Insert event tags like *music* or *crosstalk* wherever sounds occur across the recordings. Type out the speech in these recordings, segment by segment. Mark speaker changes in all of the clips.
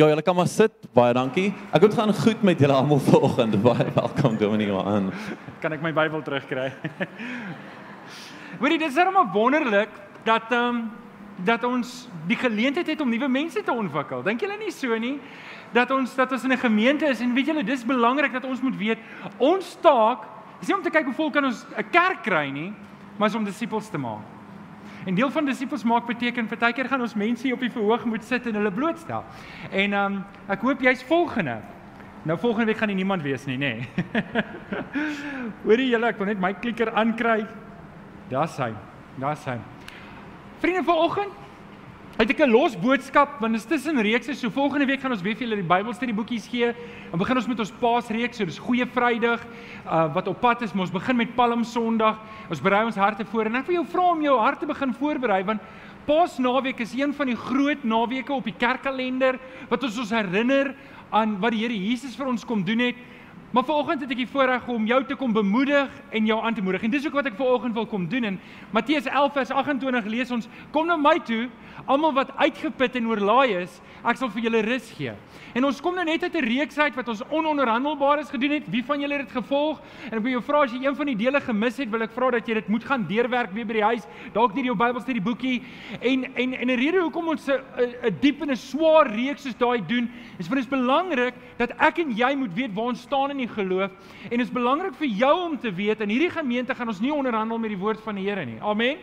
Speaker 1: Ja, julle kan maar sit. Baie dankie. Ek het gaan goed met julle almal vanoggend. *laughs* Baie welkom Dominee aan.
Speaker 2: Kan ek my Bybel terugkry? *laughs* Hoorie, dit is regtig wonderlik dat ehm um, dat ons die geleentheid het om nuwe mense te ontwikkel. Dink julle nie so nie? Dat ons dat ons in 'n gemeente is en weet julle, dis belangrik dat ons moet weet ons taak is nie om te kyk hoe vol kan ons 'n kerk kry nie, maar is om disippels te maak. En deel van disippels maak beteken partykeer gaan ons mense hier op die verhoog moet sit en hulle blootstel. En ehm um, ek hoop jy's volgende. Nou volgende week gaan nie niemand wees nie, nê. Nee. *laughs* Hoorie julle, ek wil net my klikker aankry. Daar's hy. Daar's hy. Vriende vanoggend het ek 'n los boodskap want dit is tussen reekse. So volgende week gaan ons weer vir julle die Bybelstudie boekies gee. Dan begin ons met ons Paasreeks. So dis Goeie Vrydag uh wat op pad is. Ons begin met Palm Sondag. Ons berei ons harte voor en ek wil jou vra om jou hart te begin voorberei want Paasnaweek is een van die groot naweke op die kerkkalender wat ons ons herinner aan wat die Here Jesus vir ons kom doen het. Maar vanoggend het ek die voorreg om jou te kom bemoedig en jou aan te moedig. En dis ook wat ek vanoggend wil kom doen. In Matteus 11 vers 28 lees ons: Kom na my toe, almal wat uitgeput en oorlaai is, ek sal vir julle rus gee. En ons kom nou net uit 'n reeks uit wat ons ononderhandelbares gedoen het. Wie van julle het dit gevolg? En ek wil jou vra as jy een van die dele gemis het, wil ek vra dat jy dit moet gaan deurwerk weer by die huis, dalk deur jou Bybelstudie boekie. En en en 'n rede hoekom ons 'n diep en 'n swaar reeks soos daai doen, is want dit is belangrik dat ek en jy moet weet waar ons staan in die geloof. En dit is belangrik vir jou om te weet in hierdie gemeente gaan ons nie onderhandel met die woord van die Here nie. Amen.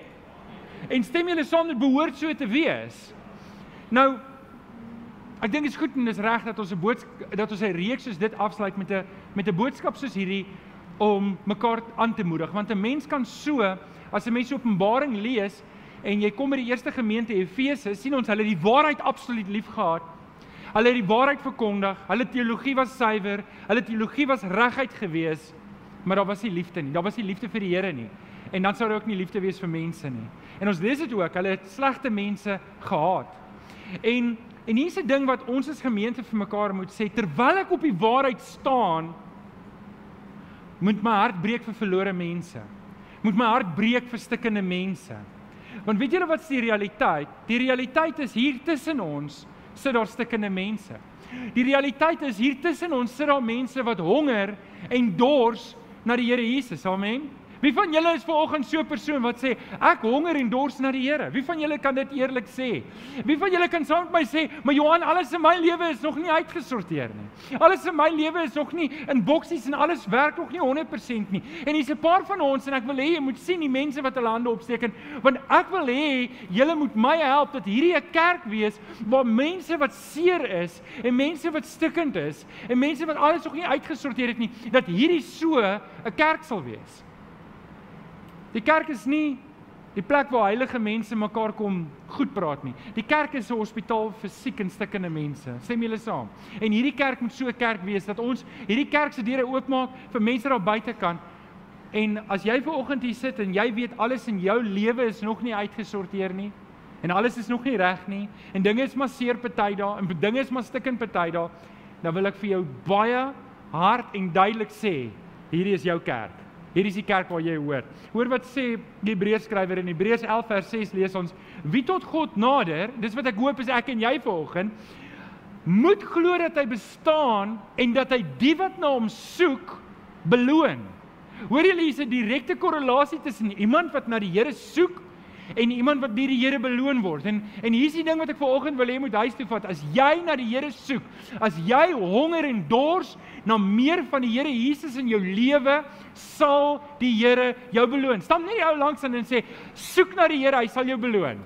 Speaker 2: En stem julle saam dit behoort so te wees. Nou Ek dink dit is goed en dis reg dat ons 'n boodskap dat ons 'n reeks soos dit afsluit met 'n met 'n boodskap soos hierdie om mekaar aan te moedig want 'n mens kan so as 'n mens Openbaring lees en jy kom by die eerste gemeente Efese sien ons hulle die waarheid absoluut liefgehad. Hulle het die waarheid verkondig. Hulle teologie was suiwer. Hulle teologie was reguit gewees, maar daar was nie liefde nie. Daar was nie liefde vir die Here nie. En dan sou daar ook nie liefde wees vir mense nie. En ons lees dit ook, hulle het slegte mense gehaat. En En hier's 'n ding wat ons as gemeente vir mekaar moet sê terwyl ek op die waarheid staan moet my hart breek vir verlore mense. Moet my hart breek vir stikkende mense. Want weet julle wat is die realiteit? Die realiteit is hier tussen ons sit daar stikkende mense. Die realiteit is hier tussen ons sit daar mense wat honger en dors na die Here Jesus. Amen. Wie van julle is vanoggend so 'n persoon wat sê ek honger en dors na die Here? Wie van julle kan dit eerlik sê? Wie van julle kan saam met my sê, "Maar Johan, alles in my lewe is nog nie uitgesorteer nie. Alles in my lewe is nog nie in boksies en alles werk nog nie 100% nie." En hier's 'n paar van ons en ek wil hê jy moet sien die mense wat hulle hande opsteek en want ek wil hê julle moet my help dat hierdie 'n kerk wees waar mense wat seer is en mense wat stikkend is en mense wat alles nog nie uitgesorteer het nie, dat hierdie so 'n kerk sal wees. Die kerk is nie die plek waar heilige mense mekaar kom goed praat nie. Die kerk is 'n hospitaal vir siek en stikkende mense. Stem julle saam? En hierdie kerk moet so 'n kerk wees dat ons hierdie kerk se deure oopmaak vir mense daar buite kan. En as jy ver oggend hier sit en jy weet alles in jou lewe is nog nie uitgesorteer nie en alles is nog nie reg nie en dinge is maar seer party daar en dinge is maar stikkend party daar, dan wil ek vir jou baie hard en duidelik sê, hierdie is jou kerk. Hier is die kerk waar jy hoor. Hoor wat sê die Hebreërs skrywer in Hebreërs 11 vers 6 lees ons: Wie tot God nader, dis wat ek hoop is ek en jy vanoggend moet glo dat hy bestaan en dat hy die wat na hom soek beloon. Hoor jy hier is 'n direkte korrelasie tussen iemand wat na die Here soek en iemand wat deur die Here beloon word. En en hier's die ding wat ek vanoggend wil hê moet huis toe vat. As jy na die Here soek, as jy honger en dors na meer van die Here Jesus in jou lewe, sal die Here jou beloon. Stam net jou langs aan en sê, soek na die Here, hy sal jou beloon.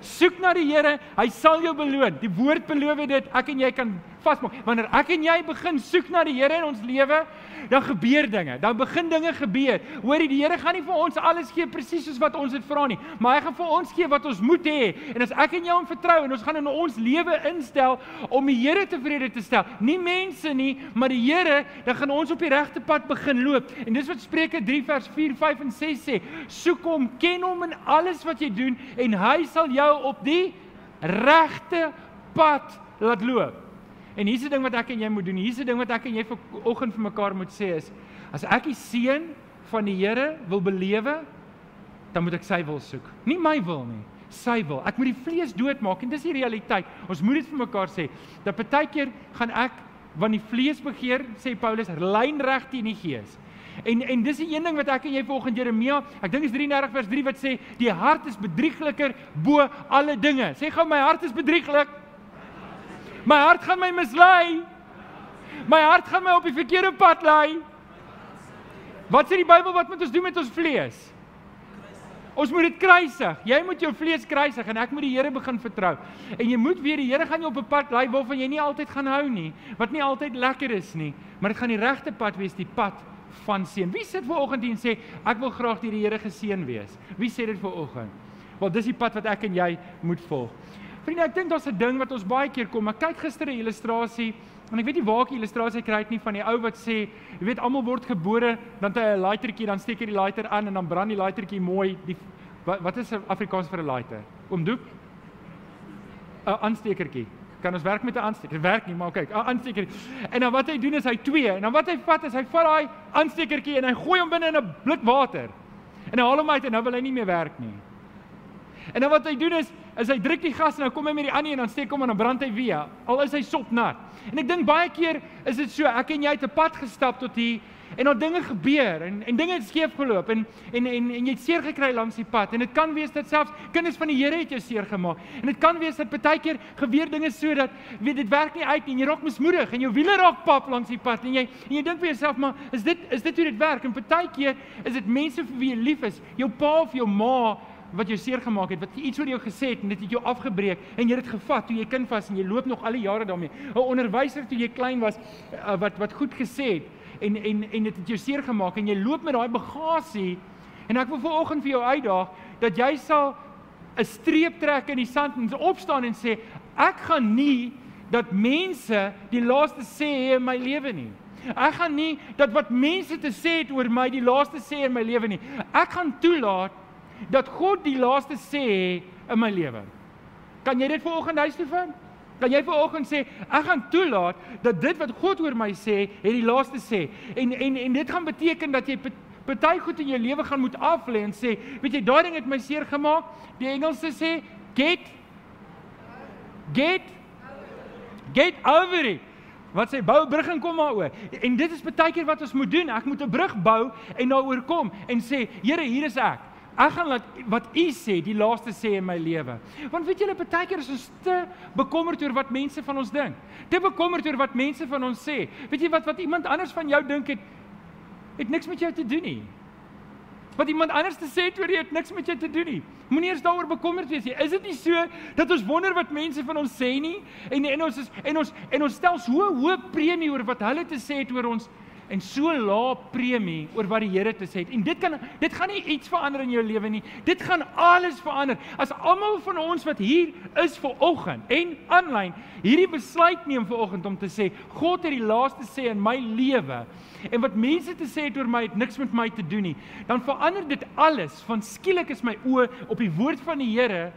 Speaker 2: Soek na die Here, hy sal jou beloon. Die woord beloof dit, ek en jy kan vasmaak. Wanneer ek en jy begin soek na die Here in ons lewe, dan gebeur dinge. Dan begin dinge gebeur. Hoorie, die Here gaan nie vir ons alles gee presies soos wat ons dit vra nie, maar hy gaan vir ons gee wat ons moet hê. En as ek en jy hom vertrou en ons gaan in ons lewe instel om die Here tevrede te stel, nie mense nie, maar die Here, dan gaan ons op die regte pad begin loop. En dis wat Spreuke 3 vers 4, 5 en 6 sê. Soek hom, ken hom in alles wat jy doen en hy sal jou op die regte pad laat loop. En hier's 'n ding wat ek en jy moet doen. Hier's 'n ding wat ek en jy vir oggend vir mekaar moet sê is as ek die seën van die Here wil belewe, dan moet ek sy wil soek. Nie my wil nie. sy wil. Ek moet die vlees doodmaak en dis die realiteit. Ons moet dit vir mekaar sê. Dat partykeer gaan ek want die vlees begeer, sê Paulus, lynreg teen die gees. En en dis die een ding wat ek en jy volgens Jeremia, ek dink is 33 vers 3 wat sê die hart is bedriegliker bo alle dinge. Sê gou my hart is bedrieglik. My hart gaan my mislei. My hart gaan my op die verkeerde pad lei. Wat sê die Bybel wat moet ons doen met ons vlees? Ons moet dit kruisig. Jy moet jou vlees kruisig en ek moet die Here begin vertrou. En jy moet weer die Here gaan jou op 'n pad lei waarvan jy nie altyd gaan hou nie, wat nie altyd lekker is nie, maar dit gaan die regte pad wees, die pad van seën. Wie sit ver oggend en sê ek wil graag deur die Here geseën wees? Wie sê dit ver oggend? Want dis die pad wat ek en jy moet volg. Vriende, ek dink daar's 'n ding wat ons baie keer kom. Ek kyk gister 'n illustrasie en ek weet nie waar ek die illustrasie kry nie van die ou wat sê, jy weet almal word gebore, dan het hy 'n lightertjie, dan steek hy die lighter aan en dan brand die lightertjie mooi. Die wat, wat is Afrikaans vir 'n lighter? Oom Doep? 'n Aanstekertjie. Kan ons werk met 'n aansteker? Dit werk nie, maar kyk, 'n aansteker. En dan wat hy doen is hy twee en dan wat hy vat is hy vat daai aanstekertjie en hy gooi hom binne in 'n blik water. En hy haal hom uit en nou wil hy nie meer werk nie. En dan wat hy doen is is hy druk die gas en dan kom hy met die ander een en dan steek hom en dan brand hy weer. Al is hy sopnat. En ek dink baie keer is dit so, ek en jy het 'n pad gestap tot hier en dan dinge gebeur en en dinge het skeef geloop en en en en jy het seer gekry langs die pad en dit kan wees dat selfs kinders van die Here het jou seer gemaak en dit kan wees dat baie keer gebeur dinge sodat weet dit werk nie uit nie en jy raak mismoedig en jou wiele raak pap langs die pad en jy en jy dink vir jouself maar is dit is dit hoe dit werk en baie keer is dit mense vir wie jy lief is jou pa of jou ma wat jou seer gemaak het, wat iets oor jou gesê het en dit het jou afgebreek en jy het dit gevat toe jy kind was en jy loop nog al die jare daarmee. 'n Onderwyser toe jy klein was uh, wat wat goed gesê het en en en dit het jou seer gemaak en jy loop met daai bagasie en ek wil vanoggend vir jou uitdaag dat jy sal 'n streep trek in die sand en opstaan en sê ek gaan nie dat mense die laaste sê in my lewe nie. Ek gaan nie dat wat mense te sê het oor my die laaste sê in my lewe nie. Ek gaan toelaat dat God die laaste sê in my lewe. Kan jy dit vanoggend huis toe vat? Kan jy vanoggend sê ek gaan toelaat dat dit wat God oor my sê, het die laaste sê. En en en dit gaan beteken dat jy party goed in jou lewe gaan moet aflê en sê, weet jy, daai ding het my seer gemaak. Die Engelse sê get get get over it. Wat sê bou 'n brug en kom maar oor. En dit is baie keer wat ons moet doen. Ek moet 'n brug bou en daaroor kom en sê, Here, hier is ek. Ek gaan laat wat u sê, die laaste sê in my lewe. Want weet julle, baie keer is ons te bekommerd oor wat mense van ons dink. Te bekommerd oor wat mense van ons sê. Weet jy wat wat iemand anders van jou dink het het niks met jou te doen nie. Wat iemand anders te sê oor jou het niks met jou te doen nie. Moenie eers daaroor bekommerd wees nie. Is dit nie so dat ons wonder wat mense van ons sê nie en en ons is en ons en ons stel so hoë premie oor wat hulle te sê het oor ons en so lae premie oor wat die Here te sê het. En dit kan dit gaan nie iets verander in jou lewe nie. Dit gaan alles verander. As almal van ons wat hier is vir oggend en aanlyn hierdie besluit neem vir oggend om te sê God het die laaste sê in my lewe en wat mense te sê het oor my het niks met my te doen nie, dan verander dit alles. Van skielik is my oë op die woord van die Here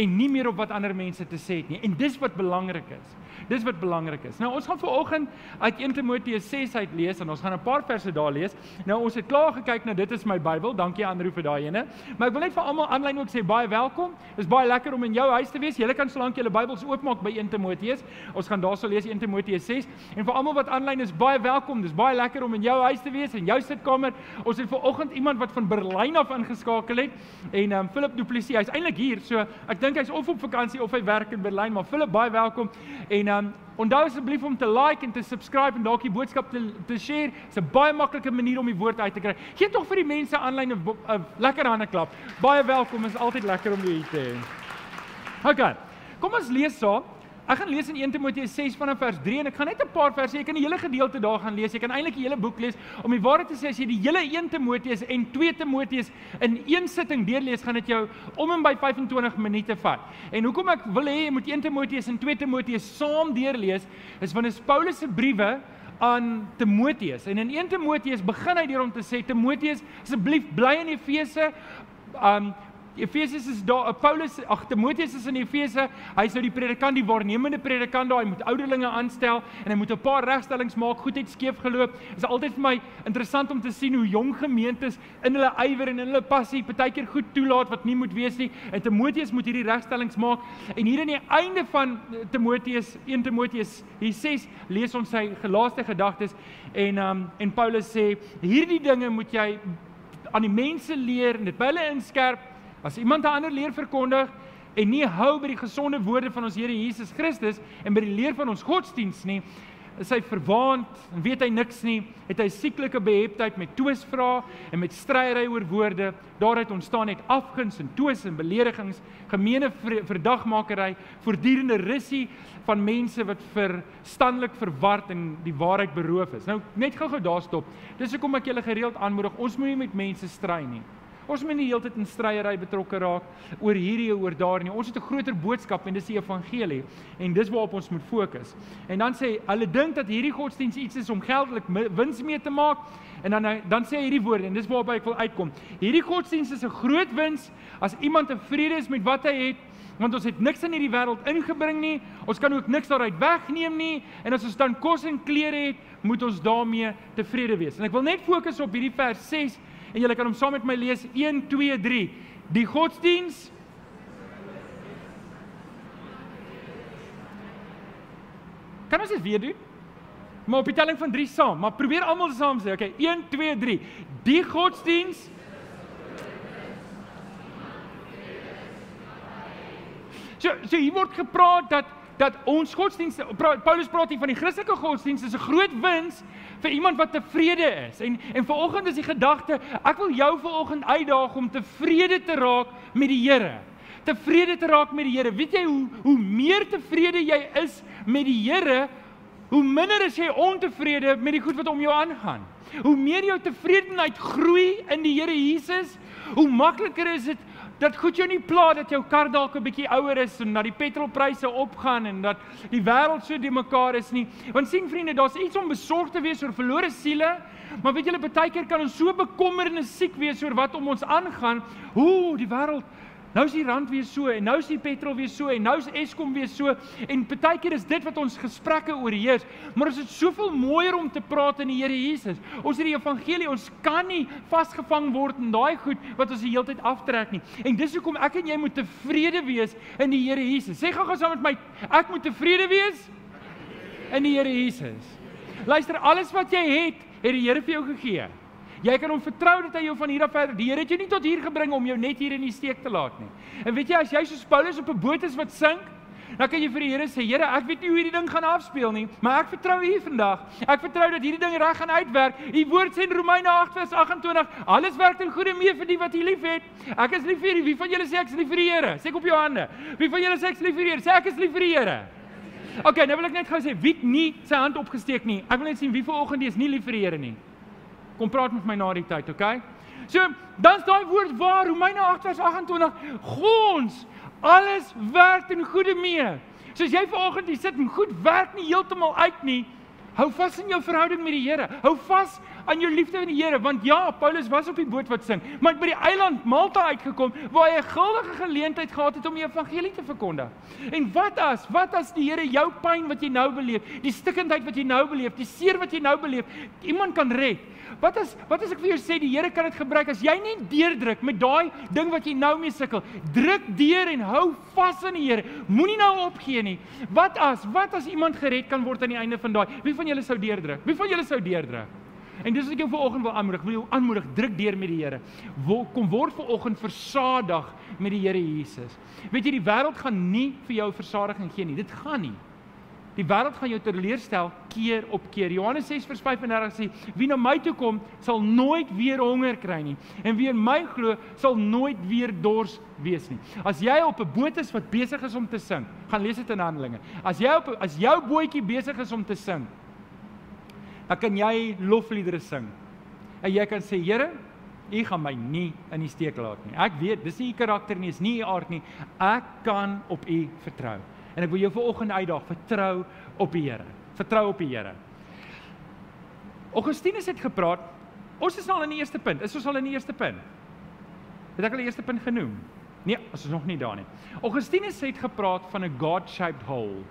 Speaker 2: en nie meer op wat ander mense te sê het nie. En dis wat belangrik is. Dis wat belangrik is. Nou ons gaan vanoggend uit 1 Timoteus 6 uit lees en ons gaan 'n paar verse daar lees. Nou ons het klaar gekyk na dit is my Bybel. Dankie Andrew vir daai ene. Maar ek wil net vir almal aanlyn ook sê baie welkom. Dis baie lekker om in jou huis te wees. Julle kan solank julle Bybels oopmaak by 1 Timoteus. Ons gaan daarso lees 1 Timoteus 6. En vir almal wat aanlyn is, baie welkom. Dis baie lekker om in jou huis te wees en jou sitkamer. Ons het vanoggend iemand wat van Berlyn af ingeskakel het en um Philip Du Plessis. Hy's eintlik hier. So ek dink hy's of op vakansie of hy werk in Berlyn, maar Philip baie welkom. En um onthou asseblief om te like en te subscribe en dalk die boodskap te te share. Dit's 'n baie maklike manier om die woord uit te kry. Gee tog vir die mense aanlyn 'n lekker hande klap. Baie welkom. Is altyd lekker om julle hier te hê. OK. Kom ons lees saam. Ek gaan lees in 1 Timoteus 6 vanaf vers 3 en ek gaan net 'n paar verse, jy kan die hele gedeelte daar gaan lees. Jy kan eintlik die hele boek lees. Om die waarheid te sê, as jy die hele 1 Timoteus en 2 Timoteus in een sitting deurlees, gaan dit jou om en by 25 minute vat. En hoekom ek wil hê jy moet 1 Timoteus en 2 Timoteus saam deurlees, is want is Paulus se briewe aan Timoteus. En in 1 Timoteus begin hy deur om te sê Timoteus, asseblief bly in Efese. Um Efesiërs is daar, Paulus, ag Timoteus is in Efese. Hy's nou die predikant, die waarnemende predikant daar. Hy moet ouderlinge aanstel en hy moet 'n paar regstellings maak. Goed het skeef geloop. Dit is altyd vir my interessant om te sien hoe jong gemeentes in hulle ywer en in hulle passie partykeer goed toelaat wat nie moet wees nie. En Timoteus moet hierdie regstellings maak. En hier aan die einde van Timoteus 1 Timoteus hier 6 lees ons sy gelaaste gedagtes en um, en Paulus sê hierdie dinge moet jy aan die mense leer en dit by hulle inskerp As iemand 'n ander leer verkondig en nie hou by die gesonde woorde van ons Here Jesus Christus en by die leer van ons godsdiens nie, is hy verwaand en weet hy niks nie, het hy sieklike beheptheid met twisvrae en met stryery oor woorde. Daaruit ontstaan net afguns en twis en beledigings, gemeene verdagmakery, voortdurende rissie van mense wat verstandelik verward en die waarheid beroof is. Nou net gou-gou daar stop. Dis hoekom ek julle gereeld aanmoedig, ons moenie met mense stry nie. Ons moet nie heeltyd in stryery betrokke raak oor hierdie of oor daardie nie. Ons het 'n groter boodskap en dis die evangelie en dis waarop ons moet fokus. En dan sê hulle dink dat hierdie godsdiens iets is om geldelik wins mee te maak en dan dan sê hierdie woorde en dis waarop ek wil uitkom. Hierdie godsdiens is 'n groot wins as iemand tevrede is met wat hy het want ons het niks in hierdie wêreld ingebring nie. Ons kan ook niks daaruit wegneem nie en as ons dan kos en klere het, moet ons daarmee tevrede wees. En ek wil net fokus op hierdie vers 6 en julle kan hom saam met my lees 1 2 3 die godsdiens Kan ons dit weer doen? Maar op die telling van 3 saam, maar probeer almal saam sê. Okay, 1 2 3. Die godsdiens So so hier word gepraat dat dat ons godsdiens Paulus praat hier van die Christelike godsdiens is 'n groot wins vir iemand wat tevrede is. En en vanoggend is die gedagte, ek wil jou vanoggend uitdaag om tevrede te raak met die Here. Tevrede te raak met die Here. Weet jy hoe hoe meer tevrede jy is met die Here, hoe minder is jy ontevrede met die goed wat om jou aangaan. Hoe meer jou tevredenheid groei in die Here Jesus, hoe makliker is dit dat goed jou nie pla dat jou kar dalk 'n bietjie ouer is en dat die petrolpryse opgaan en dat die wêreld so de mekaar is nie. Want sien vriende, daar's iets om besorgd te wees oor verlore siele, maar weet julle baie keer kan ons so bekommerd en siek wees oor wat om ons aangaan. Hoe die wêreld Nou is die rand weer so en nou is die petrol weer so en nou is Eskom weer so en partykeer is dit wat ons gesprekke oorheers. Maar ons het soveel mooier om te praat in die Here Jesus. Ons het die evangelie, ons kan nie vasgevang word in daai goed wat ons die hele tyd aftrek nie. En dis hoekom ek en jy moet tevrede wees in die Here Jesus. Sê gou-gou saam met my, ek moet tevrede wees in die Here Jesus. Luister, alles wat jy het, het die Here vir jou gegee. Jy kan hom vertrou dat hy jou van hier af verder. Die Here het jou nie tot hier gebring om jou net hier in die steek te laat nie. En weet jy as jy soos Paulus op 'n boot is wat sink, dan kan jy vir die Here sê, Here, ek weet nie hoe hierdie ding gaan afspeel nie, maar ek vertrou U vandag. Ek vertrou dat hierdie ding reg gaan uitwerk. U woord sê in Romeine 8:28, alles werk ten goeie mee vir die wat U liefhet. Ek is lief vir U. Wie van julle sê ek is lief vir die Here? Sê op jou hande. Wie van julle sê ek is lief vir die Here? Sê ek is lief vir die Here. OK, nou wil ek net gou sê wie nie sy hand opgesteek nie. Ek wil net sien wie vanoggend is nie lief vir die Here nie. Kom praat met my na die tyd, okay? So, dan's daai woord waar Romeine 8:28 gons alles werk ten goeie mee. Soos jy vanoggend hier sit en goed werk nie heeltemal uit nie, hou vas in jou verhouding met die Here. Hou vas aan jou liefde vir die Here, want ja, Paulus was op die boot wat sing, maar by die eiland Malta uitgekom waar hy 'n guldige geleentheid gehad het om die evangelie te verkondig. En wat as, wat as die Here jou pyn wat jy nou beleef, die stikkindheid wat jy nou beleef, die seer wat jy nou beleef, iemand kan red? Wat as wat as ek vir jou sê die Here kan dit gebruik as jy nie deurdruk met daai ding wat jy nou mee sukkel. Druk deur en hou vas aan die Here. Moenie nou opgee nie. Wat as wat as iemand gered kan word aan die einde van daai? Wie van julle sou deurdruk? Wie van julle sou deurdruk? En dis wat ek jou vanoggend wil aanmoedig. Wil jou aanmoedig druk deur met die Here. Kom word vanoggend versadig met die Here Jesus. Weet jy die wêreld gaan nie vir jou versadiging gee nie. Dit gaan nie. Die wêreld gaan jou teleurstel keer op keer. Johannes 6:35 sê: "Wie na my toe kom, sal nooit weer honger kry nie, en wie in my glo, sal nooit weer dors wees nie." As jy op 'n boot is wat besig is om te sink, gaan lees dit in Handelinge. As jy op as jou bootjie besig is om te sink, dan kan jy lofliedere sing. En jy kan sê: "Here, U gaan my nie in die steek laat nie. Ek weet, dis nie u karakter nie, is nie u aard nie. Ek kan op U vertrou." En ek wil jou vanoggend uitdaag, vertrou op die Here. Vertrou op die Here. Augustinus het gepraat. Ons is al in die eerste punt. Is ons al in die eerste punt? Het ek al die eerste punt genoem? Nee, ons is nog nie daar nie. Augustinus het gepraat van 'n God-shaped hole.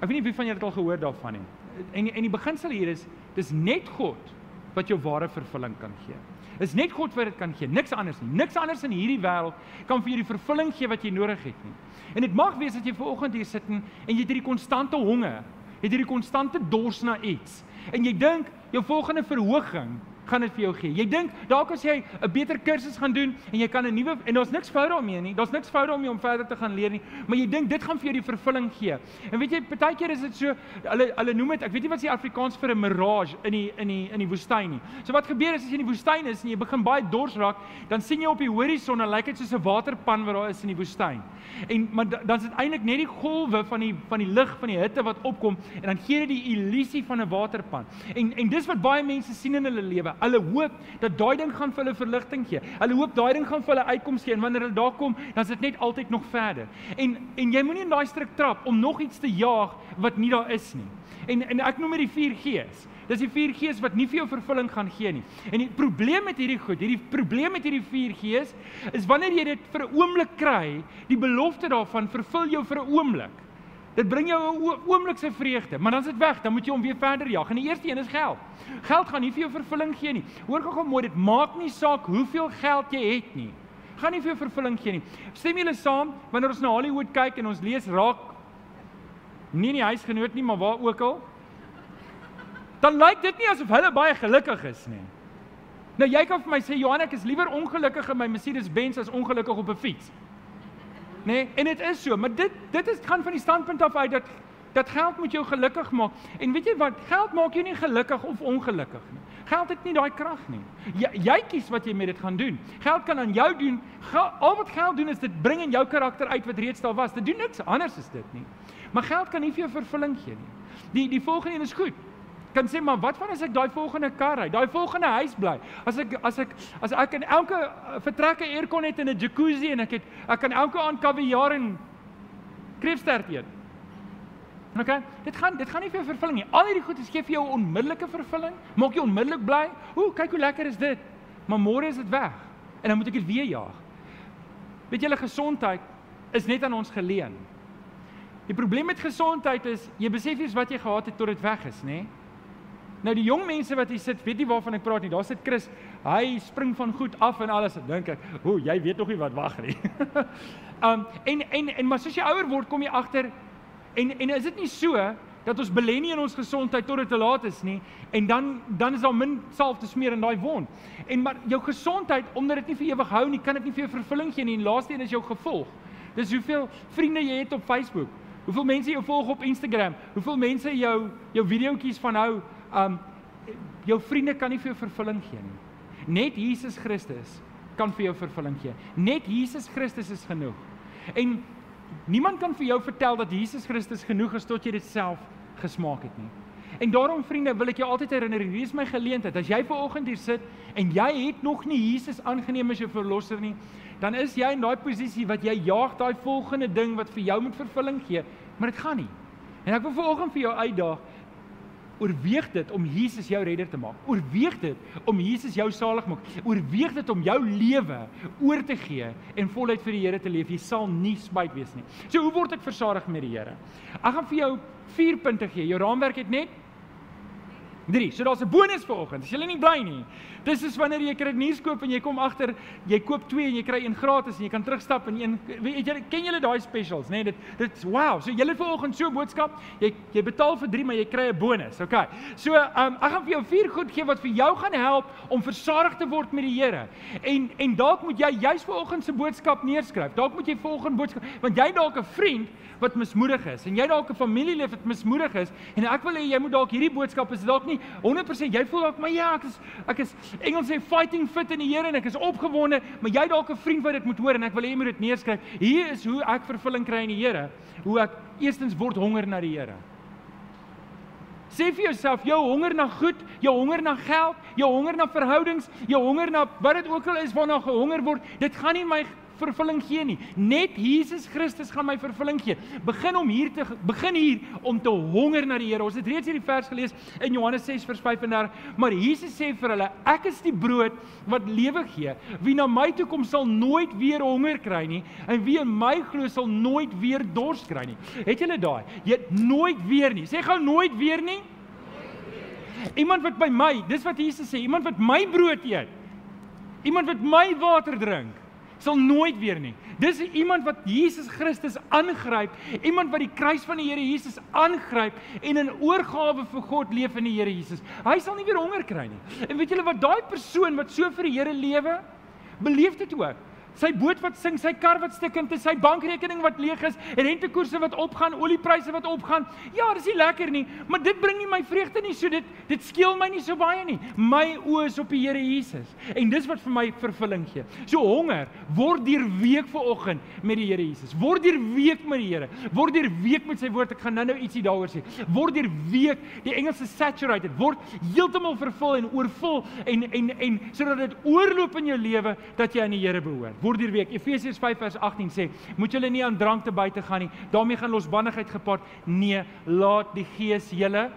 Speaker 2: Ek weet nie wie van julle dit al gehoor daarvan nie. En en die beginsel hier is dis net God wat jou ware vervulling kan gee. Is net God wat dit kan gee, niks anders nie. Niks anders in hierdie wêreld kan vir jou die vervulling gee wat jy nodig het nie. En dit mag wees dat jy ver oggend hier sit en jy het hierdie konstante honger, het hierdie konstante dors na iets. En jy dink jou volgende verhoging gaan dit vir jou gee. Jy dink dalk as jy 'n beter kursus gaan doen en jy kan 'n nuwe en daar's niks fout daarmee nie. Daar's niks fout daarmee om verder te gaan leer nie, maar jy dink dit gaan vir jou die vervulling gee. En weet jy, partykeer is dit so hulle hulle noem dit, ek weet nie wat se Afrikaans vir 'n mirage in die in die in die woestyn nie. So wat gebeur is as jy in die woestyn is en jy begin baie dors raak, dan sien jy op die horison en lyk dit soos 'n waterpan wat daar is in die woestyn. En maar dan is dit eintlik net die golwe van die van die lig van die hitte wat opkom en dan gee dit die illusie van 'n waterpan. En en dis wat baie mense sien in hulle lewe. Hulle hoop dat daai ding gaan vir hulle verligting gee. Hulle hoop daai ding gaan vir hulle uitkoms gee en wanneer hulle daar kom, dan is dit net altyd nog verder. En en jy moenie in daai struik trap om nog iets te jaag wat nie daar is nie. En en ek noem dit die 4 G's. Dis die 4 G's wat nie vir jou vervulling gaan gee nie. En die probleem met hierdie goed, hierdie probleem met hierdie 4 G's is wanneer jy dit vir 'n oomblik kry, die belofte daarvan vervul jou vir 'n oomblik. Dit bring jou 'n oomlikse vreugde, maar dan is dit weg, dan moet jy hom weer verder jag. En die eerste een is geld. Geld gaan nie vir jou vervulling gee nie. Hoor gou-gou mooi, dit maak nie saak hoeveel geld jy het nie. Gaan nie vir jou vervulling gee nie. Stem julle saam wanneer ons na Hollywood kyk en ons lees raak nie in die huisgenoot nie, maar waar ook al. Dan lyk dit nie asof hulle baie gelukkig is nie. Nou jy kan vir my sê Johan ek is liewer ongelukkig in my Mercedes-Benz as ongelukkig op 'n fiets nê? Nee, en dit is so, maar dit dit is gaan van die standpunt af uit dat dat geld moet jou gelukkig maak. En weet jy wat? Geld maak jou nie gelukkig of ongelukkig nie. Geld het nie daai krag nie. Jy, jy kies wat jy met dit gaan doen. Geld kan aan jou doen. Geld, al wat geld doen is dit bring in jou karakter uit wat reeds daar was. Dit doen niks anders as dit nie. Maar geld kan nie vir jou vervulling gee nie. Die die volgende een is goed kan sê maar wat van as ek daai volgende kar ry, daai volgende huis bly? As ek as ek as ek in elke eh, vertrek 'n aircon het en 'n jacuzzi en ek het ek kan elke aand kaviaar en kreefstert eet. OK, dit gaan dit gaan nie vir jou vervulling nie. Al hierdie goed gee vir jou onmiddellike vervulling, maak jou onmiddellik bly. Ooh, kyk hoe lekker is dit. Maar môre is dit weg en dan moet ek dit weer jaag. Weet julle gesondheid is net aan ons geleen. Die probleem met gesondheid is jy besef nie wat jy gehad het tot dit weg is, nê? Nee? Nou die jong mense wat hier sit, weet nie waarvan ek praat nie. Daar sit Chris. Hy spring van goed af en alles. Dink ek, "O, jy weet nog nie wat wag nie." *laughs* um en en en maar soos jy ouer word, kom jy agter en en is dit nie so dat ons belê nie in ons gesondheid tot dit te laat is nie en dan dan is daar min salf te smeer in daai wond. En maar jou gesondheid omdat dit nie vir ewig hou nie, kan dit nie vir jou vervulling gee nie. En laaste een is jou gevolg. Dis hoeveel vriende jy het op Facebook. Hoeveel mense jou volg op Instagram? Hoeveel mense jou jou videoetjies van hou um jou vriende kan nie vir jou vervulling gee nie. Net Jesus Christus kan vir jou vervulling gee. Net Jesus Christus is genoeg. En niemand kan vir jou vertel dat Jesus Christus genoeg is tot jy dit self gesmaak het nie. En daarom vriende, wil ek jou altyd herinner, hier is my geleentheid. As jy ver oggend hier sit en jy het nog nie Jesus aangeneem as jou verlosser nie, dan is jy in daai posisie wat jy jaag daai volgende ding wat vir jou moet vervulling gee, maar dit gaan nie. En ek wil ver oggend vir jou uitdaag Oorweeg dit om Jesus jou redder te maak. Oorweeg dit om Jesus jou salig maak. Oorweeg dit om jou lewe oor te gee en voluit vir die Here te leef. Jy sal nie spyt wees nie. So hoe word ek versadig met die Here? Ek gaan vir jou 4 punte gee. Jou raamwerk het net 3. So daar's 'n bonus vir oggend. As jy nie bly nie. Dis is wanneer jy kry nuus koop en jy kom agter jy koop 2 en jy kry een gratis en jy kan terugstap en een weet jy ken julle daai specials, nê? Nee, dit dit's wow. So julle vir oggend so 'n boodskap. Jy jy betaal vir 3 maar jy kry 'n bonus. Okay. So um, ek gaan vir jou 4 goed gee wat vir jou gaan help om versadig te word met die Here. En en dalk moet jy juis vir oggend se boodskap neerskryf. Dalk moet jy volgende boodskap want jy dalk 'n vriend wat mismoedig is en jy dalk 'n familielid wat mismoedig is en ek wil hê jy moet dalk hierdie boodskap is dalk nie 100% jy voel dalk maar ja ek is ek is Engels sê fighting fit in die Here en ek is opgewonde maar jy dalk 'n vriend wat dit moet hoor en ek wil hê jy moet dit neerskryf. Hier is hoe ek vervulling kry in die Here hoe ek eerstens word honger na die Here. Sê vir jouself, jou honger na goed, jou honger na geld, jou honger na verhoudings, jou honger na wat dit ook al is waarna gehonger word, dit gaan nie my vervulling gee nie. Net Jesus Christus gaan my vervulling gee. Begin om hier te begin hier om te honger na die Here. Ons het reeds hierdie vers gelees in Johannes 6 vers 35, maar Jesus sê vir hulle, ek is die brood wat lewe gee. Wie na my toe kom sal nooit weer honger kry nie en wie in my glo sal nooit weer dors kry nie. Het julle daai? Jy nooit weer nie. Sê gou nooit weer nie. Iemand wat by my, dis wat Jesus sê, iemand wat my brood eet, iemand wat my water drink, sal nooit weer nie. Dis iemand wat Jesus Christus aangryp, iemand wat die kruis van die Here Jesus aangryp en in oorgawe vir God leef in die Here Jesus. Hy sal nie weer honger kry nie. En weet julle wat daai persoon wat so vir die Here lewe, beleef dit ook sy boot wat sink, sy kar wat stikkend is, sy bankrekening wat leeg is, rentekoerse wat opgaan, oliepryse wat opgaan. Ja, dis nie lekker nie, maar dit bring nie my vreugde nie, so dit dit skeel my nie so baie nie. My oë is op die Here Jesus en dis wat vir my vervulling gee. So honger word deur week vir oggend met die Here Jesus. Word deur week met die Here. Word deur week met sy woord. Ek gaan nou-nou ietsie daaroor sê. Word deur week die Engelse saturated word heeltemal vervul en oorvul en en en sodat dit oorloop in jou lewe dat jy aan die Here behoort word hierdie week. Efesiërs 5 vers 18 sê, moet julle nie aan drank te buite gaan nie. daarmee gaan losbandigheid gepaard. Nee, laat die Gees julle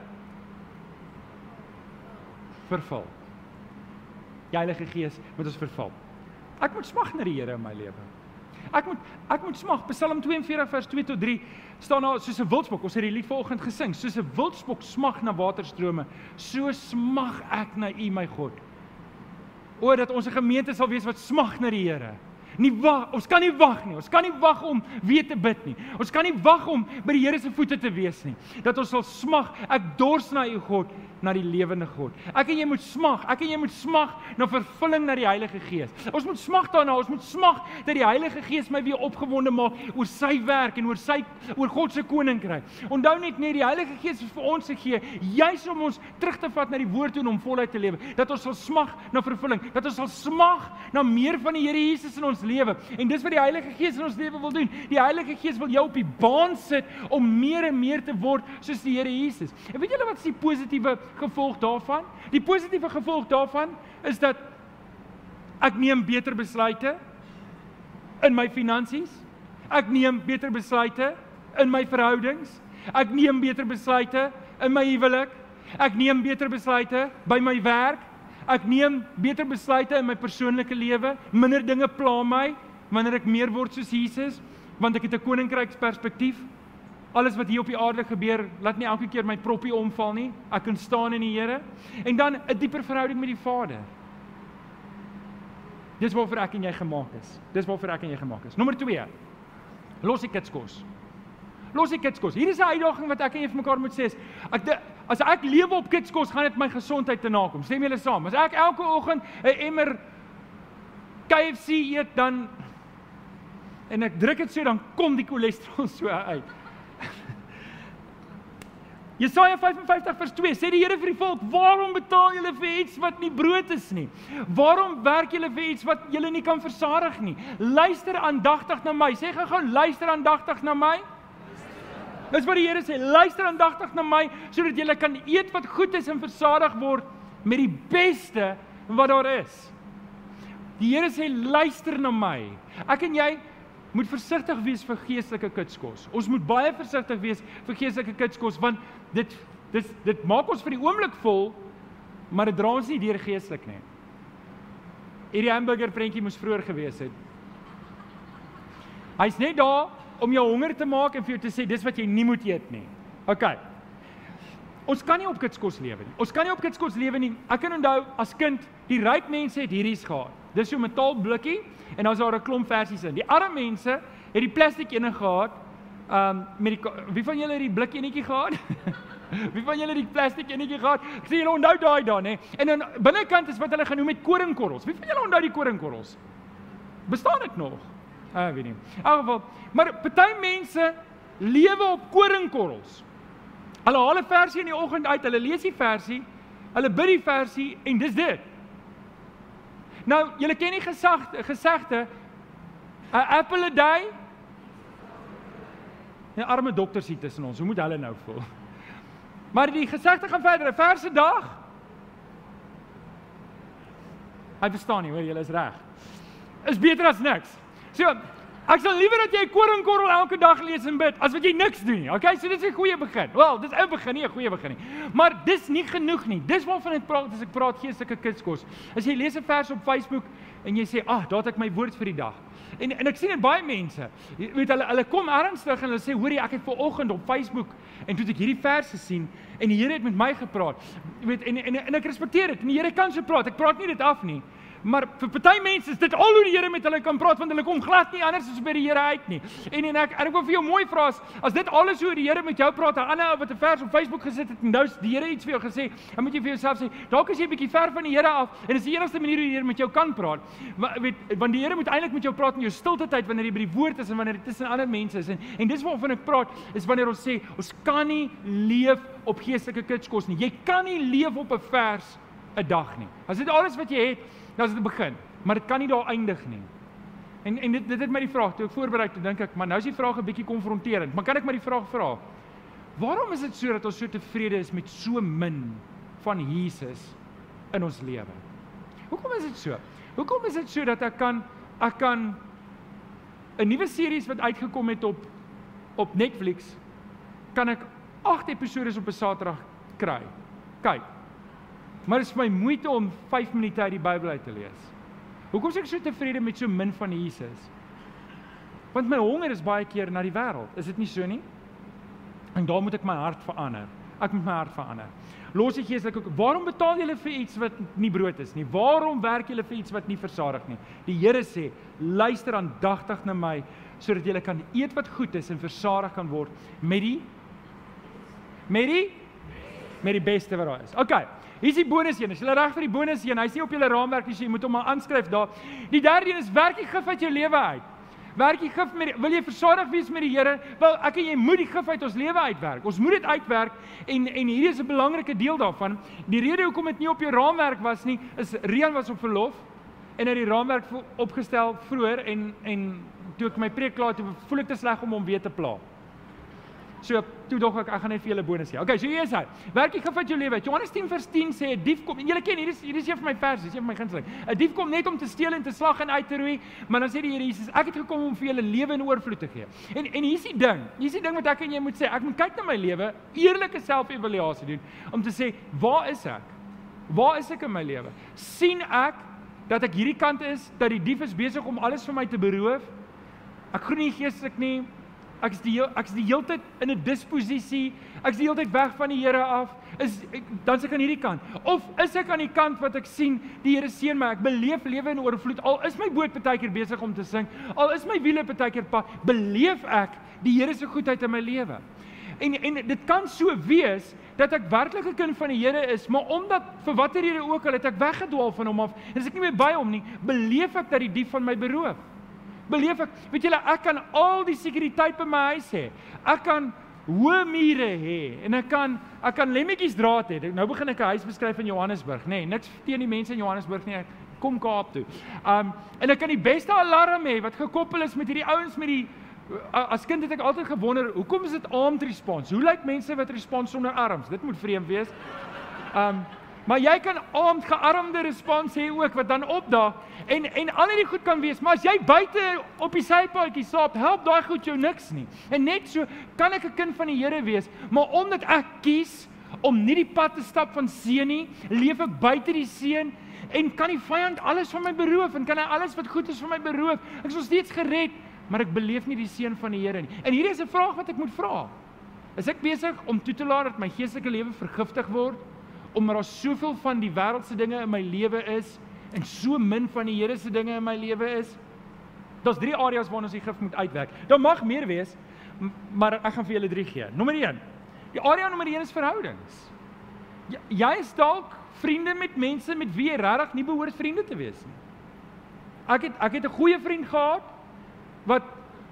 Speaker 2: vervul. Die Heilige Gees moet ons vervul. Ek moet smag na die Here in my lewe. Ek moet ek moet smag. Psalm 42 vers 2 tot 3 staan daar soos 'n wildspok. Ons het die lied vanoggend gesing. Soos 'n wildspok smag na waterstrome, so smag ek na U my God. O dat ons 'n gemeente sal wees wat smag na die Here nie wag, ons kan nie wag nie. Ons kan nie wag om weer te bid nie. Ons kan nie wag om by die Here se voete te wees nie. Dat ons sal smag, ek dors na U God, na die lewende God. Ek en jy moet smag, ek en jy moet smag na vervulling na die Heilige Gees. Ons moet smag daarna, ons moet smag dat die Heilige Gees my weer opgewonde maak oor sy werk en oor sy oor God se koninkryk. Onthou net net die Heilige Gees is vir ons gegee juis om ons terug te vat na die woord toe en om voluit te lewe. Dat ons sal smag na vervulling, dat ons sal smag na meer van die Here Jesus in ons lewe. En dis wat die Heilige Gees in ons lewe wil doen. Die Heilige Gees wil jou op die baan sit om meer en meer te word soos die Here Jesus. En weet julle wat is die positiewe gevolg daarvan? Die positiewe gevolg daarvan is dat ek neem beter besluite in my finansies. Ek neem beter besluite in my verhoudings. Ek neem beter besluite in my huwelik. Ek neem beter besluite by my werk. Ek neem beter besluite in my persoonlike lewe. Minder dinge pla my wanneer ek meer word soos Jesus, want ek het 'n koninkryksperspektief. Alles wat hier op die aarde gebeur, laat nie elke keer my proppie omval nie. Ek kan staan in die Here en dan 'n dieper verhouding met die Vader. Dis waarvoor ek en jy gemaak is. Dis waarvoor ek en jy gemaak is. Nommer 2. Los die kitskos. Los die kitskos. Hier is 'n uitdaging wat ek en jy vir mekaar moet sê is ek de, as ek lewe op kitskos, gaan dit my gesondheid te nakom. Stem julle saam? As ek elke oggend 'n emmer KFC eet dan en ek druk dit so dan kom die cholesterol *laughs* so uit. *laughs* Jesaja 55 vers 2 sê die Here vir die volk: "Waarom betaal julle vir iets wat nie brood is nie? Waarom werk julle vir iets wat julle nie kan versadig nie? Luister aandagtig na my. Sê gou-gou luister aandagtig na my." Dis wat die Here sê, luister aandagtig na my sodat jy kan eet wat goed is en versadig word met die beste wat daar is. Die Here sê luister na my. Ek en jy moet versigtig wees vir geestelike kitskos. Ons moet baie versigtig wees vir geestelike kitskos want dit dit dit maak ons vir die oomblik vol, maar dit dra ons nie deur geestelik nie. Hierdie hamburger prentjie moes vroeër gewees het. Hy's net daar om jou honger te maak en vir jou te sê dis wat jy nie moet eet nie. OK. Ons kan nie op kitskos lewe nie. Ons kan nie op kitskos lewe nie. Ek kan onthou as kind, die ryk mense het hierdie gehad. Dis so 'n metaalblikkie en dan is daar 'n klomp versies in. Die arme mense het die plastiek ene gehad. Um met die wie van julle het die blik enetjie gehad? *laughs* wie van julle het die plastiek enetjie gehad? Ek sê julle onthou daai dan hè. En dan binnekant is wat hulle genoem het koringkorrels. Wie van julle onthou die koringkorrels? Bestaan dit nog? Ah, uh, weet nie. In elk geval, maar party mense lewe op koringkorrels. Hulle haal 'n versie in die oggend uit, hulle lees die versie, hulle bid die versie en dis dit. Nou, julle ken die gesagte, gesegde 'n apple a day. Die arme dokters hier tussen ons, hoe moet hulle nou voel? Maar die gesegde gaan verder, 'n verse dag. Hy verstaan nie, hoor, julle is reg. Is beter as niks. So, ek sal liewer dat jy 'n koringkorrel elke dag lees en bid as wat jy niks doen nie. Okay, so dit is 'n goeie begin. Wel, dis 'n begin, nie 'n goeie begin nie. Maar dis nie genoeg nie. Dis waarvan ek praat as ek praat geestelike kitskos. As jy lees 'n vers op Facebook en jy sê, "Ag, daar het ek my woord vir die dag." En en ek sien dit baie mense. Jy weet hulle hulle kom ernstig en hulle sê, "Hoorie, ek het ver oggend op Facebook en toe het ek hierdie vers gesien en die Here het met my gepraat." Jy weet en en en ek respekteer dit. En die Here kan so praat. Ek praat nie dit af nie. Maar vir party mense is dit al hoe die Here met hulle kan praat want hulle kom glad nie anders as by die Here uit nie. En en ek en ek wil vir jou mooi vra as, as dit alles hoe die Here met jou praat, 'n ander ou wat 'n vers op Facebook gesit het en nou die Here iets vir jou gesê, dan moet jy vir jouself sê, dalk is jy 'n bietjie ver van die Here af en dis die enigste manier hoe die Here met jou kan praat. Maar weet want die Here moet eintlik met jou praat in jou stilte tyd wanneer jy by die woord is en wanneer jy tussen ander mense is. En en dis waarvan ek praat is wanneer ons sê ons kan nie leef op geestelike kitskos nie. Jy kan nie leef op 'n vers 'n dag nie. As dit alles wat jy het, dan is dit begin, maar dit kan nie daar eindig nie. En en dit dit het my die vraag toe ek voorberei het, dink ek, maar nou is die vraag 'n bietjie konfronterend. Maar kan ek maar die vraag vra? Waarom is dit so dat ons so tevrede is met so min van Jesus in ons lewe? Hoekom is dit so? Hoekom is dit so dat ek kan ek kan 'n nuwe series wat uitgekom het op op Netflix kan ek 8 episode op 'n Saterdag kry. Kyk. Maar dit is my moeite om 5 minute uit die Bybel uit te lees. Hoekom is ek so tevrede met so min van Jesus? Want my honger is baie keer na die wêreld. Is dit nie so nie? En daar moet ek my hart verander. Ek moet my hart verander. Los die geestelik ook. Waarom betaal julle vir iets wat nie brood is nie? Waarom werk julle vir iets wat nie versadig nie? Die Here sê, luister aandagtig na my sodat julle kan eet wat goed is en versadig kan word met die met die met die beste wat daar is. OK. Hier is die bonus een. As jy reg vir die bonus een, hy's nie op julle raamwerk nie, so jy moet hom maar aanskryf daar. Die derde een is werk die gif uit jou lewe uit. Werk die gif met wil jy versadig wees met die Here? Wel, ek en jy moet die gif uit ons lewe uitwerk. Ons moet dit uitwerk en en hierdie is 'n belangrike deel daarvan. Die rede hoekom dit nie op jou raamwerk was nie, is Rian was op verlof en het die raamwerk opgestel vroeër en en toe ek my preek klaar toe voel ek te sleg om hom weer te pla. So toe dog ek ek gaan net vir julle bonus gee. Okay, so hier is hy. Werk jy gevat jou lewe. Johannes 10 vers 10 sê 'n dief kom. En julle ken hier is hier is een van my verse, dis een van my gunsteling. 'n Dief kom net om te steel en te slag en uit te roei, maar dan sê die Here Jesus, ek het gekom om vir julle lewe in oorvloed te gee. En en hier's die ding. Hier's die ding wat ek en jy moet sê. Ek moet kyk na my lewe, eerlike selfevaluasie doen om te sê, waar is ek? Waar is ek in my lewe? sien ek dat ek hierdie kant is dat die dief is besig om alles vir my te beroof? Ek groei nie geestelik nie. Ek is die heel, ek is die heeltyd in 'n disposisie. Ek is die heeltyd weg van die Here af. Is ek, dan se ek aan hierdie kant. Of is ek aan die kant wat ek sien die Here seën my. Ek beleef lewe in oorvloed. Al is my boot baie keer besig om te sink. Al is my wiele baie keer pa, beleef ek die Here se goedheid in my lewe. En en dit kan so wees dat ek werklik 'n kind van die Here is, maar omdat vir watter rede ook al het ek weggedwaal van hom af en as ek nie meer by hom nie, beleef ek dat die dief van my beroof beleef ek, weet julle, ek kan al die sekuriteit by my huis hê. Ek kan hoë mure hê en ek kan ek kan lemmetjies draad hê. Nou begin ek 'n huis beskryf in Johannesburg, nê. Nee, niks teen die mense in Johannesburg nie. Kom Kaap toe. Um en ek kan die beste alarm hê wat gekoppel is met hierdie ouens met die as kind het ek altyd gewonder, hoekom is dit armed response? Hoe lyk mense wat respons sonder arms? Dit moet vreemd wees. Um Maar jy kan armed gearmde respons hê ook wat dan opdaag en en al hierdie goed kan wees, maar as jy buite op die sypaadjie slaap, help daai goed jou niks nie. En net so kan ek 'n kind van die Here wees, maar omdat ek kies om nie die pad te stap van seën nie, leef ek buite die seën en kan die vyand alles van my beroof en kan hy alles wat goed is van my beroof. Ek is nog steeds gered, maar ek beleef nie die seën van die Here nie. En hierdie is 'n vraag wat ek moet vra. Is ek besig om toe te laat dat my geestelike lewe vergiftig word omdat daar soveel van die wêreldse dinge in my lewe is en so min van die Here se dinge in my lewe is. Daar's drie areas waar ons die gif moet uitwerk. Daar mag meer wees, maar ek gaan vir julle drie gee. Nommer 1. Die area nommer 1 is verhoudings. Jy, jy is dalk vriende met mense met wie jy regtig nie behoort vriende te wees nie. Ek het ek het 'n goeie vriend gehad wat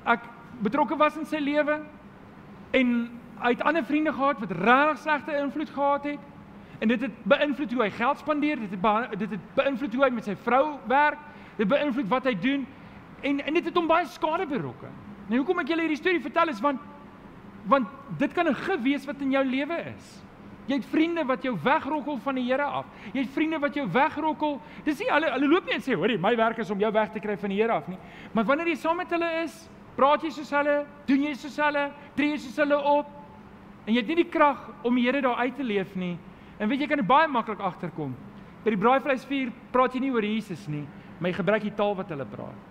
Speaker 2: ek betrokke was in sy lewe en uit ander vriende gehad wat regtig slegte invloed gehad het. En dit het beïnvloed hoe hy geld spandeer, dit het dit het beïnvloed hoe hy met sy vrou werk, dit beïnvloed wat hy doen en en dit het hom baie skade berokken. Nou hoekom ek julle hierdie storie vertel is want want dit kan 'n gif wees wat in jou lewe is. Jy het vriende wat jou wegrokkel van die Here af. Jy het vriende wat jou wegrokkel. Dis nie hulle hulle loop nie en sê, "Hoerie, my werk is om jou weg te kry van die Here af nie." Maar wanneer jy saam met hulle is, praat jy soos hulle, doen jy soos hulle, tree jy soos hulle op en jy het nie die krag om die Here daar uit te leef nie. En weet jy kan dit baie maklik agterkom. By die braaivleisvuur praat jy nie oor Jesus nie, maar jy gebruik die taal wat hulle praat.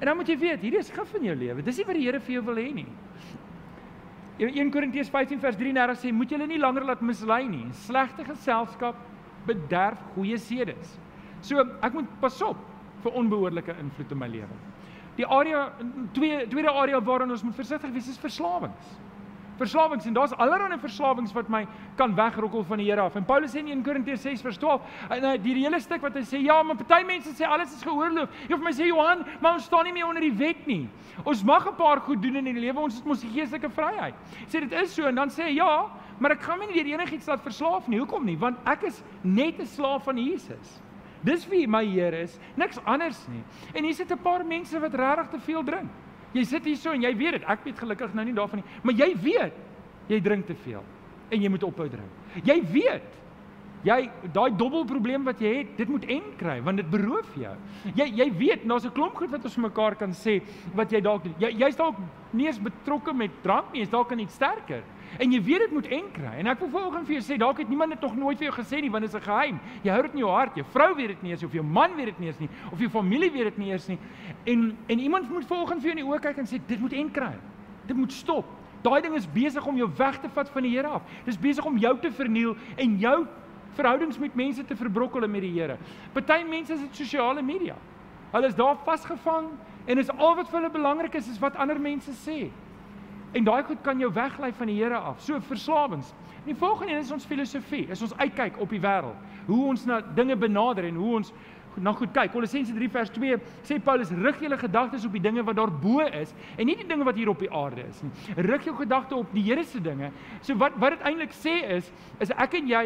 Speaker 2: En dan moet jy weet, hierdie is gif in jou lewe. Dis nie wat die Here vir jou wil hê nie. 1 Korintiërs 15 vers 33 sê moet julle nie langer laat mislei nie. Slegte geselskap bederf goeie sedes. So ek moet pas op vir onbehoorlike invloed in my lewe. Die area twee tweede area waaraan ons moet versigtig wees is verslawings verslawings en daar's allerlei verslawings wat my kan wegrokkel van die Here af. En Paulus sê in 1 Korintiërs 6 vers 12, en uh, die hele stuk wat hy sê, ja, maar party mense sê alles is geoorloof. Jy vir my sê Johan, maar ons staan nie meer onder die wet nie. Ons mag 'n paar goed doen in die lewe, ons het mos die geestelike vryheid. Sê dit is so en dan sê hy ja, maar ek gaan my nie deur enigiets laat verslaaf nie. Hoekom nie? Want ek is net 'n slaaf van Jesus. Dis wie my Here is, niks anders nie. En hier sit 'n paar mense wat regtig te veel drink. Jy sit hier so en jy weet dit. Ek weet gelukkig nou nie daarvan nie, maar jy weet jy drink te veel en jy moet ophou drink. Jy weet jy daai dubbelprobleem wat jy het, dit moet end kry want dit beroof jou. Jy jy weet daar's 'n klomp goed wat ons mekaar kan sê wat jy dalk jy jy's dalk nie eens betrokke met drank nie, jy's dalk aan iets sterker. En jy weet dit moet en kry. En ek wil vanoggend vir jou sê, dalk het niemand dit nog nooit vir jou gesê nie, want dit is 'n geheim. Jy hou dit in jou hart. Jou vrou weet dit nie eens of jou man weet dit nie eens nie of jou familie weet dit nie eens nie. En en iemand moet vanoggend vir jou in die oë kyk en sê dit moet en kry. Dit moet stop. Daai ding is besig om jou weg te vat van die Here af. Dis besig om jou te verniel en jou verhoudings met mense te verbrokkel met die Here. Party mense is dit sosiale media. Hulle is daar vasgevang en is al wat vir hulle belangrik is is wat ander mense sê. En daai goed kan jou weglei van die Here af. So verslawings. En die volgende een is ons filosofie. Is ons uitkyk op die wêreld. Hoe ons na dinge benader en hoe ons na goed kyk. Kolossense 3 vers 2 sê Paulus rig julle gedagtes op die dinge wat daarbo is en nie die dinge wat hier op die aarde is nie. Rig jou gedagte op die Here se dinge. So wat wat dit eintlik sê is is ek en jy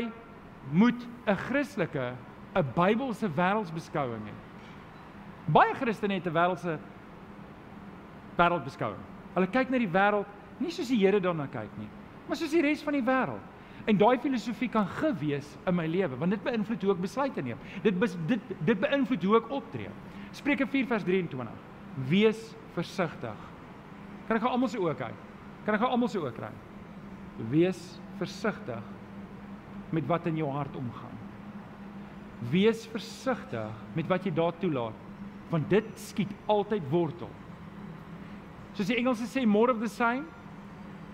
Speaker 2: moet 'n Christelike, 'n Bybelse wêreldsbeskouing hê. Baie Christene het 'n wêreldse wêreldbeskouing. Hulle kyk na die wêreld nie soos die Here daarna kyk nie, maar soos die res van die wêreld. En daai filosofie kan gewees in my lewe, want dit beïnvloed hoe ek besluite neem. Dit bes, dit dit beïnvloed hoe ek optree. Spreuke 4 vers 23. Wees versigtig. Kan ek gou almal se oë kyk? Kan ek gou almal se oë kry? Wees versigtig met wat in jou hart omgaan. Wees versigtig met wat jy daar toelaat, want dit skiet altyd wortel. Soos die Engelse sê more of the same,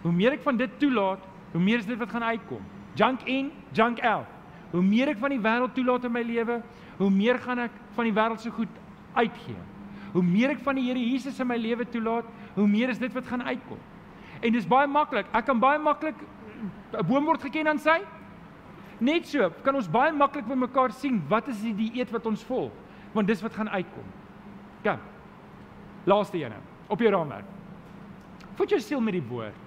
Speaker 2: Hoe meer ek van dit toelaat, hoe meer is dit wat gaan uitkom. Junk in, junk out. Hoe meer ek van die wêreld toelaat in my lewe, hoe meer gaan ek van die wêreld se goed uitgee. Hoe meer ek van die Here Jesus in my lewe toelaat, hoe meer is dit wat gaan uitkom. En dis baie maklik. Ek kan baie maklik 'n boom word geken aan sy. Net so kan ons baie maklik by mekaar sien wat is die dieet wat ons volg, want dis wat gaan uitkom. Kom. Laaste een op jou raamwerk. Voed jou siel met die woord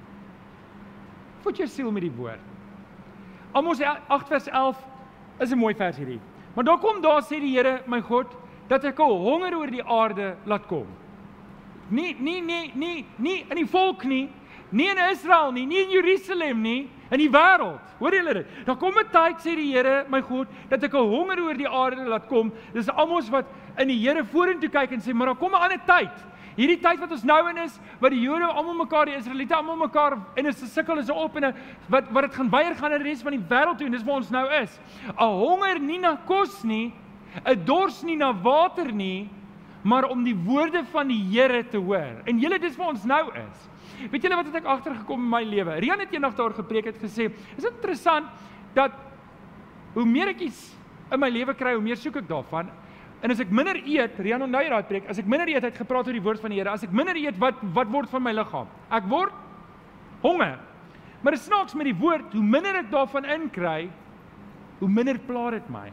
Speaker 2: voed jou siel met die woord. Amos 8 vers 11 is 'n mooi vers hierdie. Maar daar kom daar sê die Here, my God, dat ek 'n honger oor die aarde laat kom. Nie nie nie nie nie in die volk nie, nie in Israel nie, nie in Jerusalem nie, in die wêreld. Hoor julle dit? Daar kom 'n tyd sê die Here, my God, dat ek 'n honger oor die aarde laat kom. Dis Amos wat in die Here vorentoe kyk en sê, maar daar kom 'n ander tyd. Hierdie tyd wat ons nou in is, wat die Jode almal mekaar, die Israeliete almal mekaar en is 'n sukkel is op en 'n wat wat dit gaan weier gaan in die res van die wêreld toe en dis waar ons nou is. 'n Honger nie na kos nie, 'n dors nie na water nie, maar om die woorde van die Here te hoor. En julle dis waar ons nou is. Weet julle wat het ek agtergekom in my lewe? Rian het eendag daar gepreek het gesê, is dit interessant dat hoe meer ek iets in my lewe kry, hoe meer soek ek daarvan. En as ek minder eet, Rian onthou jy daai preek, as ek minder eet, het gepraat oor die woord van die Here. As ek minder eet, wat wat word van my liggaam? Ek word honger. Maar dit snaaks met die woord, hoe minder ek daarvan inkry, hoe minder pla dit my.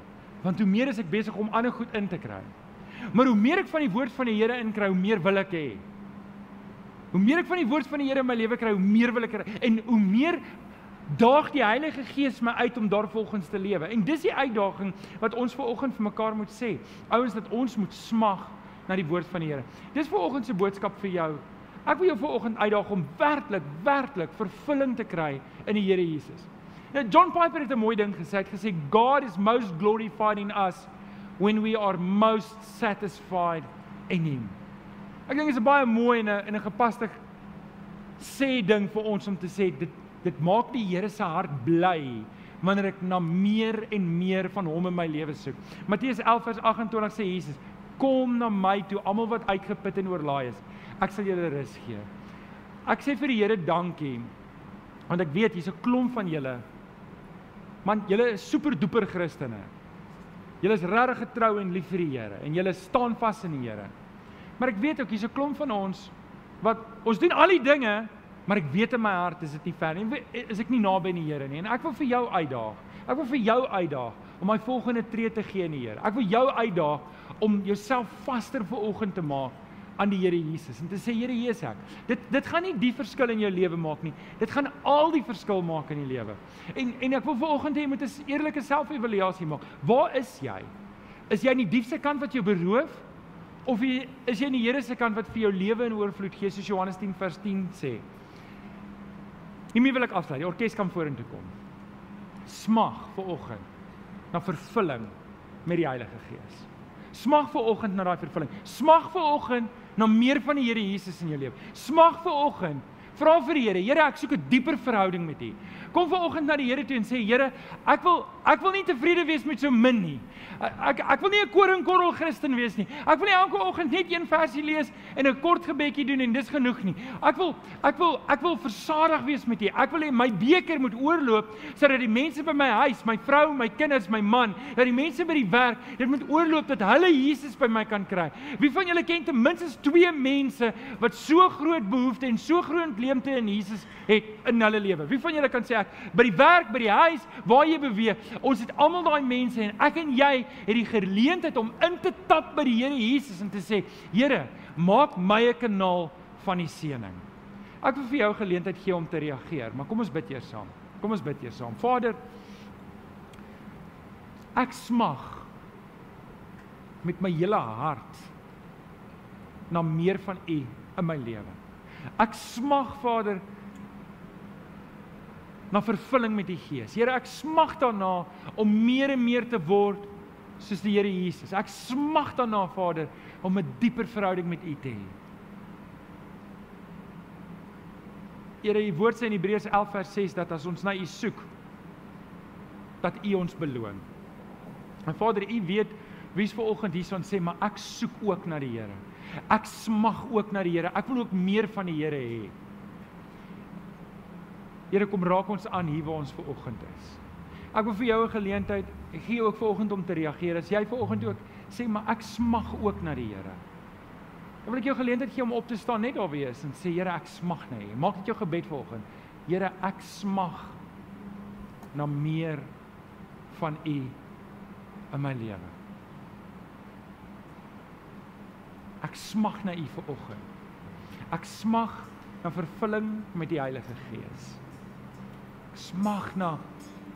Speaker 2: Want hoe meer is ek besig om ander goed in te kry. Maar hoe meer ek van die woord van die Here inkry, hoe meer wil ek hê. Hoe meer ek van die woord van die Here in my lewe kry, hoe meer wil ek kry. En hoe meer daag die Heilige Gees my uit om daarvolgens te lewe. En dis die uitdaging wat ons ver oggend vir mekaar moet sê. Ouens dat ons moet smag na die woord van die Here. Dis ver oggend se boodskap vir jou. Ek wil jou ver oggend uitdaag om werklik, werklik vervulling te kry in die Here Jesus. Nou, John Piper het 'n mooi ding gesê. Hy het gesê God is most glorified in us when we are most satisfied in him. Ek dink dit is 'n baie mooi en 'n 'n gepaste sê ding vir ons om te sê dit dit maak die Here se hart bly wanneer ek na meer en meer van hom in my lewe soek. Matteus 11 vers 28 sê Jesus: "Kom na my toe almal wat uitgeput en oorlaai is. Ek sal julle rus gee." Ek sê vir die Here dankie want ek weet hier's 'n klomp van julle man, julle is super duper Christene. Julle is regtig getrou en lief vir die Here en julle staan vas in die Here. Maar ek weet ook hier's 'n klomp van ons wat ons doen al die dinge Maar ek weet in my hart is dit nie ver nie. Is ek nie naby aan die Here nie. En ek wil vir jou uitdaag. Ek wil vir jou uitdaag om my volgende tree te gee in die Here. Ek wil jou uitdaag om jouself vaster vir oggend te maak aan die Here Jesus en te sê Here Jesus ek. Dit dit gaan nie die verskil in jou lewe maak nie. Dit gaan al die verskil maak in die lewe. En en ek wil vir oggend hê jy moet 'n eerlike selfevaluasie maak. Waar is jy? Is jy aan die diepste kant wat jou beroof? Of jy, is jy aan die Here se kant wat vir jou lewe in oorvloed gee soos Johannes 10 vers 10 sê? Hiermee wil ek afsluit. Die orkes kan vorentoe kom. Smag vir oggend na vervulling met die Heilige Gees. Smag vir oggend na daai vervulling. Smag vir oggend na meer van die Here Jesus in jou lewe. Smag vir oggend Vra vir die Here, Here, ek soek 'n dieper verhouding met U. Kom vanoggend na die Here toe en sê, Here, ek wil ek wil nie tevrede wees met so min nie. Ek ek wil nie 'n koringkorrel Christen wees nie. Ek wil nie elke oggend net een versie lees en 'n kort gebedjie doen en dis genoeg nie. Ek wil ek wil ek wil versadig wees met U. Ek wil hê my beker moet oorloop sodat die mense by my huis, my vrou, my kinders, my man, dat die mense by die werk, dit moet oorloop dat hulle Jesus by my kan kry. Wie van julle ken ten minste twee mense wat so groot behoeftes en so groot leemte in Jesus het in hulle lewe. Wie van julle kan sê ek by die werk, by die huis, waar jy beweeg, ons het almal daai mense en ek en jy het die geleentheid om in te tap by die Here Jesus en te sê, Here, maak my 'n kanaal van die seëning. Ek wil vir jou geleentheid gee om te reageer, maar kom ons bid eers saam. Kom ons bid eers saam. Vader, ek smag met my hele hart na meer van U in my lewe. Ek smag Vader na vervulling met die Gees. Here, ek smag daarna om meer en meer te word soos die Here Jesus. Ek smag daarna Vader om 'n dieper verhouding met U te hê. Here, U woord sê in Hebreërs 11 vers 6 dat as ons na U soek, dat U ons beloon. En Vader, U weet wie's ver oggend hierson sê, maar ek soek ook na die Here. Ek smag ook na die Here. Ek wil ook meer van die Here hê. Here kom raak ons aan hier waar ons ver oggend is. Ek wil vir jou 'n geleentheid gee ook ver oggend om te reageer. As jy ver oggend ook sê maar ek smag ook na die Here. Dan wil ek jou geleentheid gee om op te staan net daar waar jy is en sê Here ek smag na U. Maak dit jou gebed ver oggend. Here ek smag na meer van U in my lewe. Ek smag na U vir oggend. Ek smag na vervulling met die Heilige Gees. Ek smag na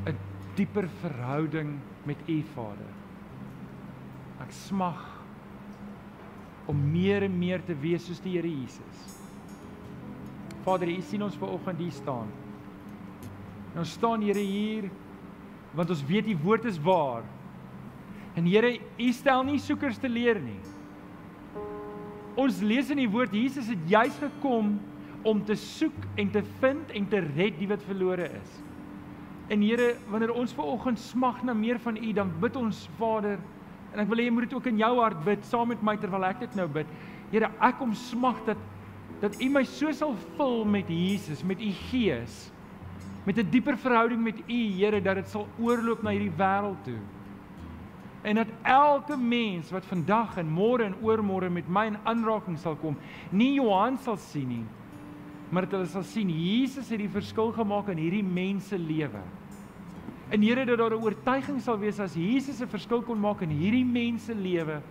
Speaker 2: 'n dieper verhouding met U Vader. Ek smag om meer en meer te wees soos die Here Jesus. Vader, U sien ons ver oggend hier staan. En ons staan Here hier want ons weet U woord is waar. En Here, U stel nie soekers te leer nie. Ons lees in die woord Jesus het juis gekom om te soek en te vind en te red die wat verlore is. En Here, wanneer ons ver oggend smag na meer van U, dan bid ons Vader, en ek wil hê jy moet dit ook in jou hart bid saam met my terwyl ek dit nou bid. Here, ek kom smag dat dat U my so sal vul met Jesus, met U Gees, met 'n dieper verhouding met U, Here, dat dit sal oorloop na hierdie wêreld toe en dat elke mens wat vandag en môre en oormôre met my in aanraking sal kom, nie Johan sal sien nie, maar dat hulle sal sien Jesus het die verskil gemaak in hierdie mense lewe. En Here dat daar 'n oortuiging sal wees as Jesus 'n verskil kon maak in hierdie mense lewe,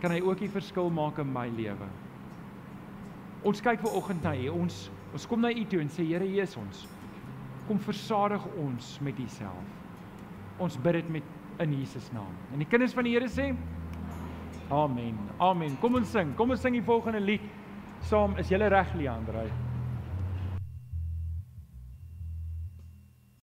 Speaker 2: kan hy ook 'n verskil maak in my lewe. Ons kyk ver oggend na U. Ons ons kom na U toe en sê Here Jesus ons kom versadig ons met U self. Ons bid dit met in Jesus naam. En die kinders van die Here sê Amen. Amen. Kom ons sing. Kom ons sing die volgende lied saam. Is jy reg, Leandro?